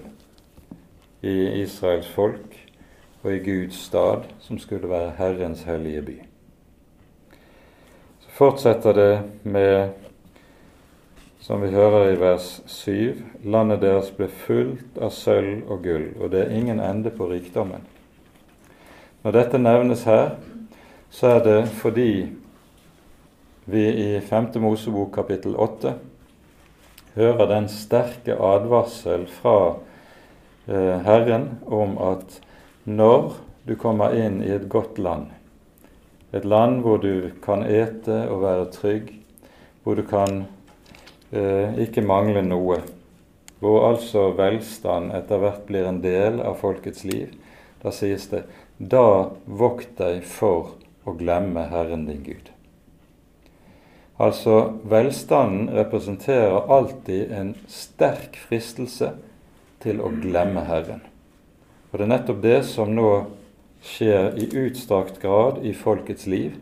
i Israels folk og i Guds stad, som skulle være Herrens hellige by. Så fortsetter det med, som vi hører i vers 7, landet deres ble fullt av sølv og gull, og det er ingen ende på rikdommen. Når dette nevnes her, så er det fordi vi i 5. Mosebok kapittel 8 hører den sterke advarsel fra eh, Herren om at når du kommer inn i et godt land, et land hvor du kan ete og være trygg, hvor du kan eh, ikke mangle noe, hvor altså velstand etter hvert blir en del av folkets liv, da sies det da vokt deg for å glemme Herren din Gud. Altså, velstanden representerer alltid en sterk fristelse til å glemme Herren. Og det er nettopp det som nå skjer i utstrakt grad i folkets liv,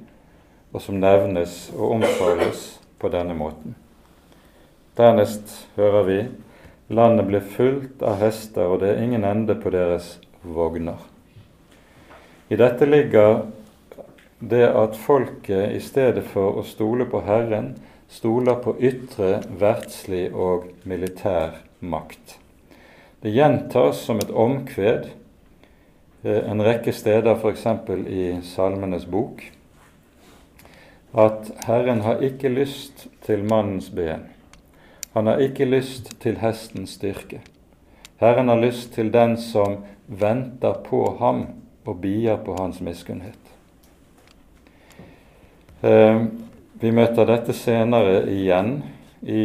og som nevnes og omtales på denne måten. Dernest hører vi landet blir fullt av hester, og det er ingen ende på deres vogner. I dette ligger det at folket i stedet for å stole på Herren, stoler på ytre verdslig og militær makt. Det gjentas som et omkved en rekke steder, f.eks. i Salmenes bok, at Herren har ikke lyst til mannens ben. Han har ikke lyst til hestens styrke. Herren har lyst til den som venter på ham og bier på hans miskunnhet. Eh, vi møter dette senere igjen i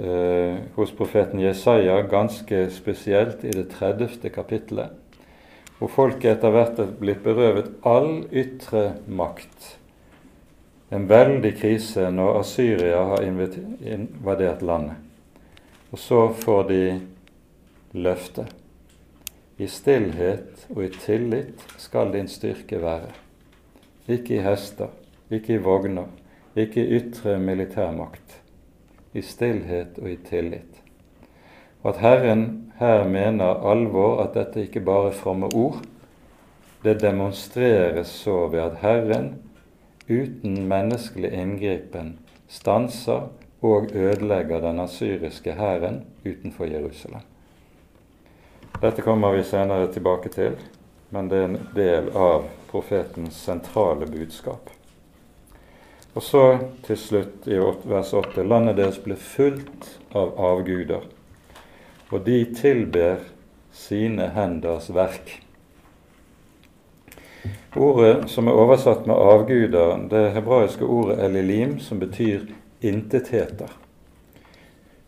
eh, hos profeten Jesaja, ganske spesielt i det 30. kapittelet, hvor folket etter hvert er blitt berøvet all ytre makt. En veldig krise når Asyria har invadert landet. Og så får de løftet. I stillhet og i tillit skal din styrke være. Ikke i hester, ikke i vogner, ikke i ytre militærmakt. I stillhet og i tillit. Og at Herren her mener alvor, at dette ikke bare er fromme ord, det demonstreres så ved at Herren uten menneskelig inngripen stanser og ødelegger den asyriske hæren utenfor Jerusalem. Dette kommer vi senere tilbake til, men det er en del av profetens sentrale budskap. Og så til slutt i vers 8.: Landet deres ble fullt av avguder og de tilber sine henders verk. Ordet som er oversatt med avguder, det hebraiske ordet elilim, som betyr intetheter.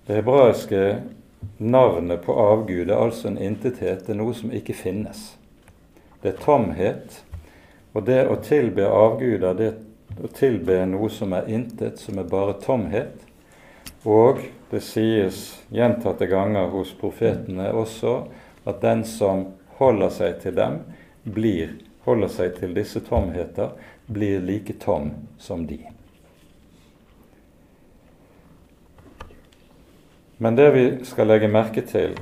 Det hebraiske navnet på avgud er altså en intethet, det er noe som ikke finnes. Det er tomhet, og det å tilbe avguder, det å tilbe noe som er intet, som er bare tomhet, og det sies gjentatte ganger hos profetene også at den som holder seg til dem, blir, holder seg til disse tomheter, blir like tom som de. Men det vi skal legge merke til,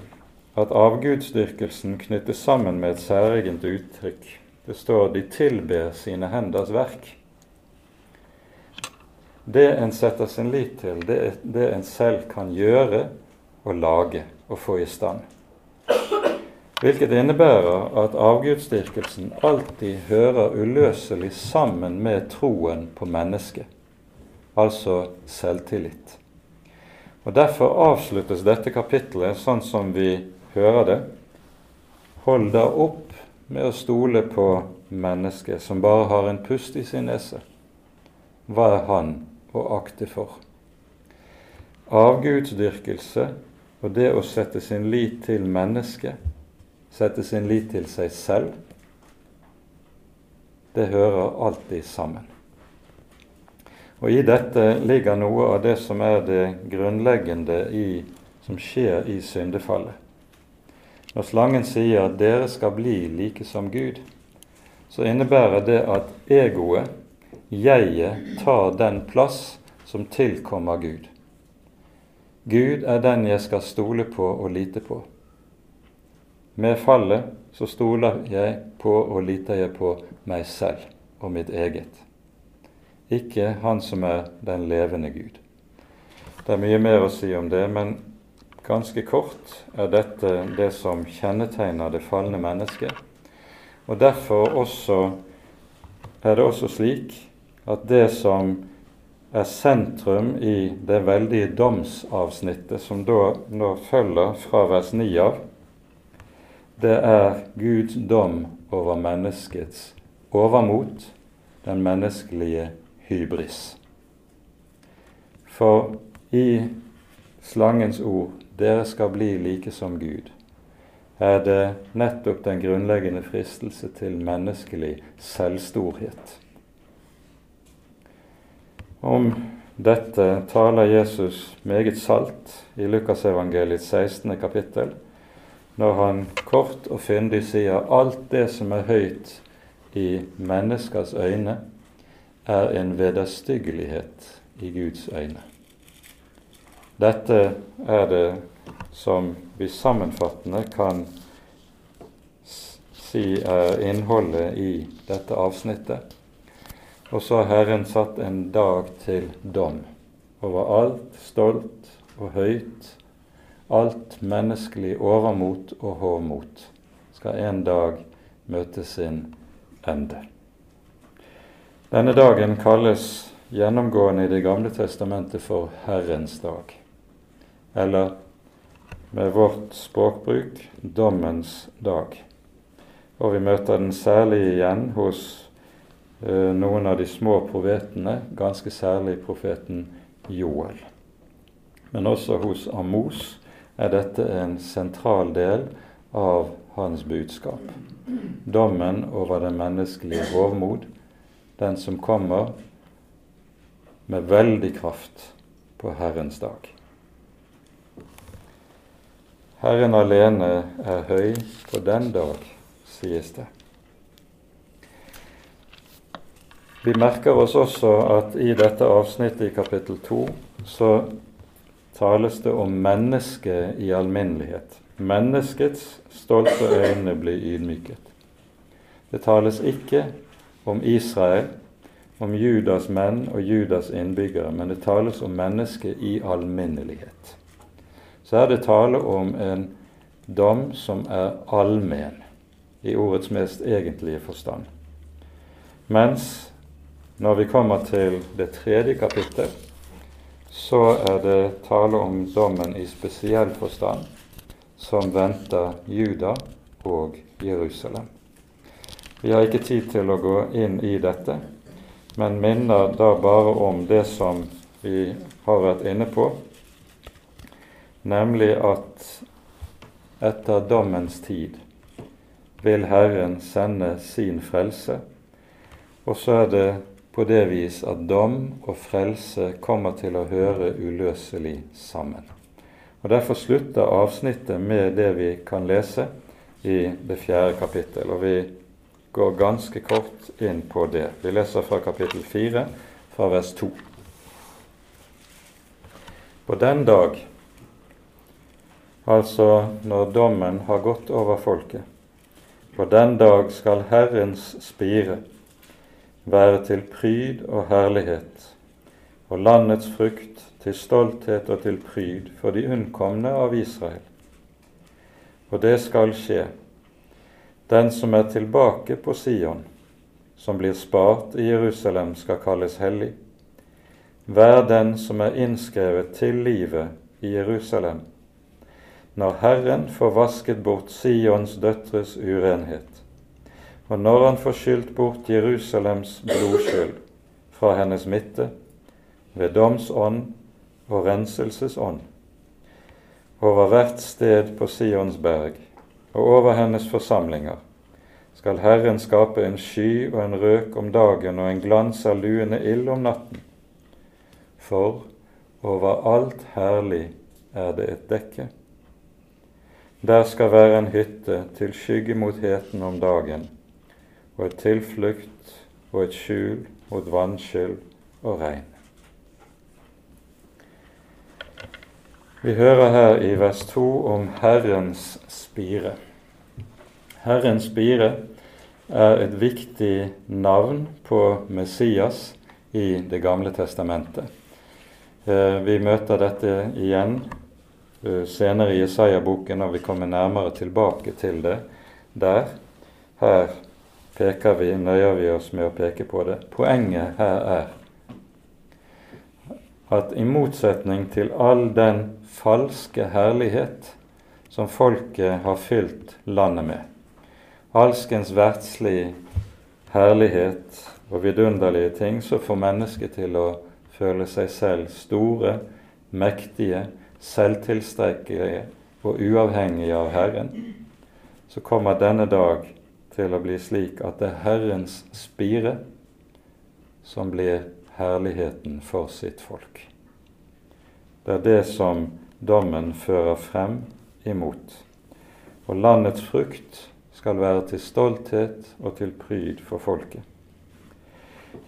at avgudsdyrkelsen knyttes sammen med et særegent uttrykk. Det står 'de tilber sine henders verk'. Det en setter sin lit til, det det en selv kan gjøre og lage og få i stand. Hvilket innebærer at avgudsdyrkelsen alltid hører uløselig sammen med troen på mennesket, altså selvtillit. Og Derfor avsluttes dette kapittelet sånn som vi hører det. Hold da opp med å stole på mennesket som bare har en pust i sin nese. Hva er han å akte for. Avgudsdyrkelse og det å sette sin lit til mennesket, sette sin lit til seg selv, det hører alltid sammen. Og I dette ligger noe av det som er det grunnleggende i, som skjer i syndefallet. Når slangen sier at 'dere skal bli like som Gud', så innebærer det at egoet jeget tar den plass som tilkommer Gud. Gud er den jeg skal stole på og lite på. Med fallet så stoler jeg på og liter jeg på meg selv og mitt eget, ikke Han som er den levende Gud. Det er mye mer å si om det, men ganske kort er dette det som kjennetegner det falne mennesket. Og Derfor også er det også slik at det som er sentrum i det veldige domsavsnittet som da nå følger fra vers 9 av, det er Guds dom over menneskets overmot, den menneskelige hybris. For i slangens ord 'dere skal bli like som Gud', er det nettopp den grunnleggende fristelse til menneskelig selvstorhet. Om dette taler Jesus meget salt i Lukasevangeliets 16. kapittel, når han kort og fyndig sier alt det som er høyt i menneskers øyne, er en vederstyggelighet i Guds øyne. Dette er det som vi sammenfattende kan si er innholdet i dette avsnittet. Og så har Herren satt en dag til dom over alt stolt og høyt, alt menneskelig overmot og hårmot, skal en dag møte sin ende. Denne dagen kalles gjennomgående i Det gamle testamentet for Herrens dag, eller med vårt språkbruk dommens dag. Og vi møter den særlig igjen hos noen av de små profetene, ganske særlig profeten Joel. Men også hos Amos er dette en sentral del av hans budskap. Dommen over den menneskelige hovmod, den som kommer med veldig kraft på Herrens dag. Herren alene er høy på den dag, sies det. Vi merker oss også at i dette avsnittet i kapittel 2 så tales det om mennesket i alminnelighet. Menneskets stolte øyne blir ydmyket. Det tales ikke om Israel, om Judas menn og Judas innbyggere, men det tales om mennesket i alminnelighet så er det tale om en dom som er allmenn i ordets mest egentlige forstand. Mens når vi kommer til det tredje kapittel, så er det tale om dommen i spesiell forstand som venter Juda og Jerusalem. Vi har ikke tid til å gå inn i dette, men minner da bare om det som vi har vært inne på nemlig at etter dommens tid vil Herren sende sin frelse. Og så er det på det vis at dom og frelse kommer til å høre uløselig sammen. Og Derfor slutter avsnittet med det vi kan lese i det fjerde kapittel. Og vi går ganske kort inn på det. Vi leser fra kapittel fire, fra vers to. På den dag altså når dommen har gått over folket. på den dag skal Herrens spire være til pryd og herlighet, og landets frukt til stolthet og til pryd for de unnkomne av Israel. Og det skal skje. Den som er tilbake på Sion, som blir spart i Jerusalem, skal kalles hellig. Vær den som er innskrevet til livet i Jerusalem, når Herren får vasket bort Sions døtres urenhet, og når han får skylt bort Jerusalems blodskyld fra hennes midte ved domsånd og renselsesånd, over hvert sted på Sions berg og over hennes forsamlinger, skal Herren skape en sky og en røk om dagen og en glans av luende ild om natten. For over alt herlig er det et dekke. Der skal være en hytte til skygge mot heten om dagen, og et tilflukt og et skjul mot vannskyld og regn. Vi hører her i vers 2 om Herrens spire. Herrens spire er et viktig navn på Messias i Det gamle testamentet. Eh, vi møter dette igjen Eh, senere i Jesaja-boken, når vi kommer nærmere tilbake til det der. Her peker vi, nøyer vi oss med å peke på det. Poenget her er at i motsetning til all den falske herlighet som folket har fylt landet med, alskens verdslig herlighet og vidunderlige ting, så får mennesket til å føle seg selv store, mektige, selvtilstrekkelige og uavhengige av Herren, så kommer denne dag til å bli slik at det er Herrens spire som blir herligheten for sitt folk. Det er det som dommen fører frem imot. Og landets frukt skal være til stolthet og til pryd for folket.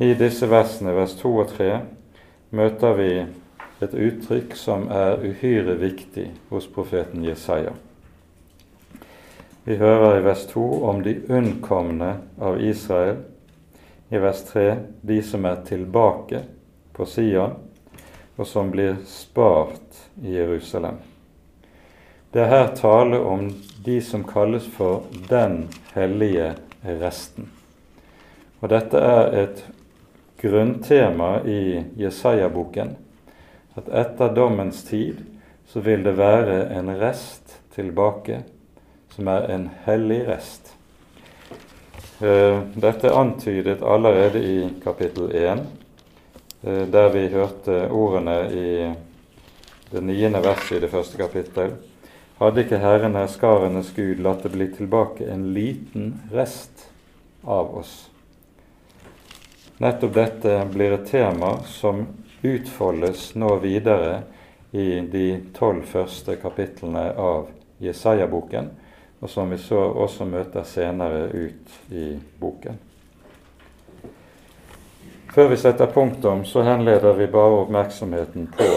I disse versene, vers 2 og 3, møter vi et uttrykk som er uhyre viktig hos profeten Jesaja. Vi hører i vers 2 om de unnkomne av Israel. I vers 3 de som er tilbake på Sion, og som blir spart i Jerusalem. Det er her tale om de som kalles for den hellige resten. Og dette er et grunntema i Jesaja-boken at etter dommens tid så vil det være en rest tilbake som er en hellig rest. Eh, dette er antydet allerede i kapittel 1, eh, der vi hørte ordene i det niende verset i det første kapittel. hadde ikke Herren herskarenes Gud latt det bli tilbake en liten rest av oss. Nettopp dette blir et tema som utfoldes nå videre i de tolv første kapitlene av Jesaja-boken, og som vi så også møter senere ut i boken. Før vi setter punktum, så henleder vi bare oppmerksomheten på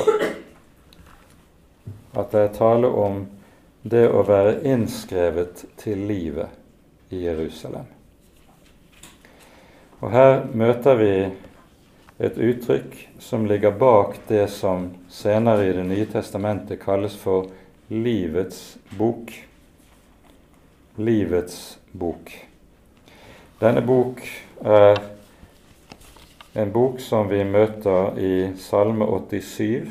at det er tale om det å være innskrevet til livet i Jerusalem. Og her møter vi et uttrykk som ligger bak det som senere i Det nye testamentet kalles for livets bok. Livets bok. Denne bok er en bok som vi møter i Salme 87,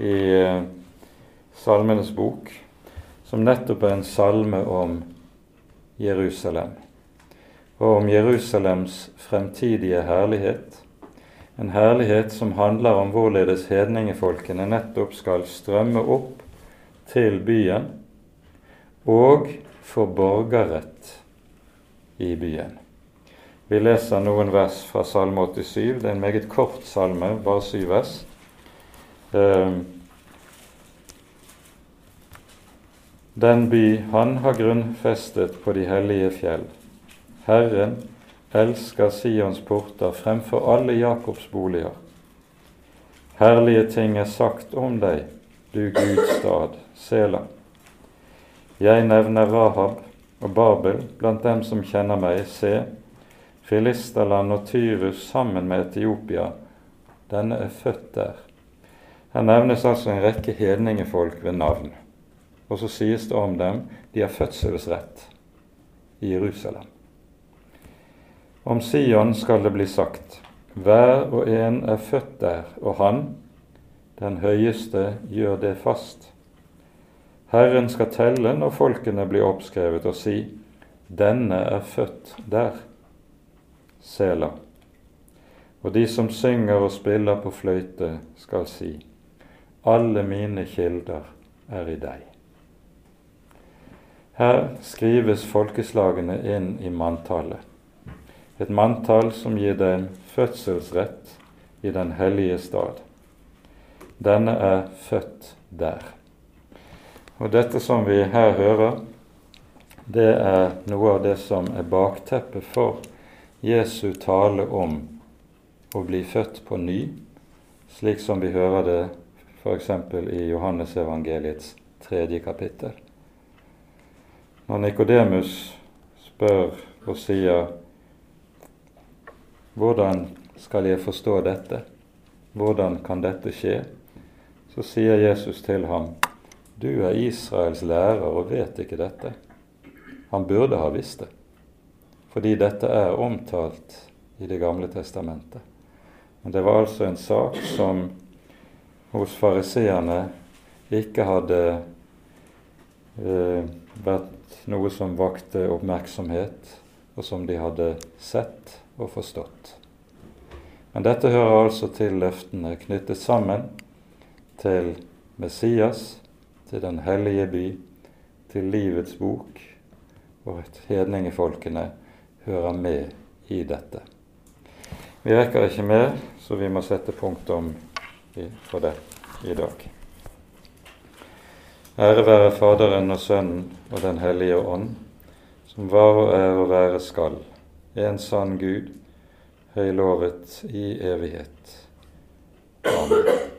i eh, Salmenes bok, som nettopp er en salme om Jerusalem, og om Jerusalems fremtidige herlighet. En herlighet som handler om hvorledes hedningefolkene nettopp skal strømme opp til byen og få borgerrett i byen. Vi leser noen vers fra Salme 87. Det er en meget kort salme, bare syv vers. Ehm, Den by han har grunnfestet på de hellige fjell. Herren elsker Sions porter fremfor alle Jakobs boliger. Herlige ting er sagt om deg, du Guds stad, Sela. Jeg nevner Rahab og Babel blant dem som kjenner meg, se, Filisterland og Tyrus sammen med Etiopia. Denne er født der. Her nevnes altså en rekke hedningefolk ved navn. Og så sies det om dem de har fødselsrett i Jerusalem. Om Sion skal det bli sagt, hver og en er født der, og han, den høyeste, gjør det fast. Herren skal telle når folkene blir oppskrevet, og si, denne er født der. Sela. Og de som synger og spiller på fløyte, skal si, alle mine kilder er i deg. Her skrives folkeslagene inn i manntallet. Et manntall som gir dem fødselsrett i den hellige stad. Denne er født der. Og dette som vi her hører, det er noe av det som er bakteppet for Jesu tale om å bli født på ny, slik som vi hører det f.eks. i Johannesevangeliets tredje kapittel. Når Nikodemus spør og sier 'Hvordan skal jeg forstå dette? Hvordan kan dette skje?' Så sier Jesus til ham, 'Du er Israels lærer og vet ikke dette.' Han burde ha visst det fordi dette er omtalt i Det gamle testamentet. Men det var altså en sak som hos fariseerne ikke hadde eh, vært noe som vakte oppmerksomhet, og som de hadde sett og forstått. Men dette hører altså til løftene knyttet sammen til Messias, til Den hellige by, til livets bok og at hedningefolkene hører med i dette. Vi rekker ikke mer, så vi må sette punktum for det i dag. Ære være Faderen og Sønnen og Den hellige ånd, som var og er og være skal, en sann Gud, høylovet i evighet. Amen.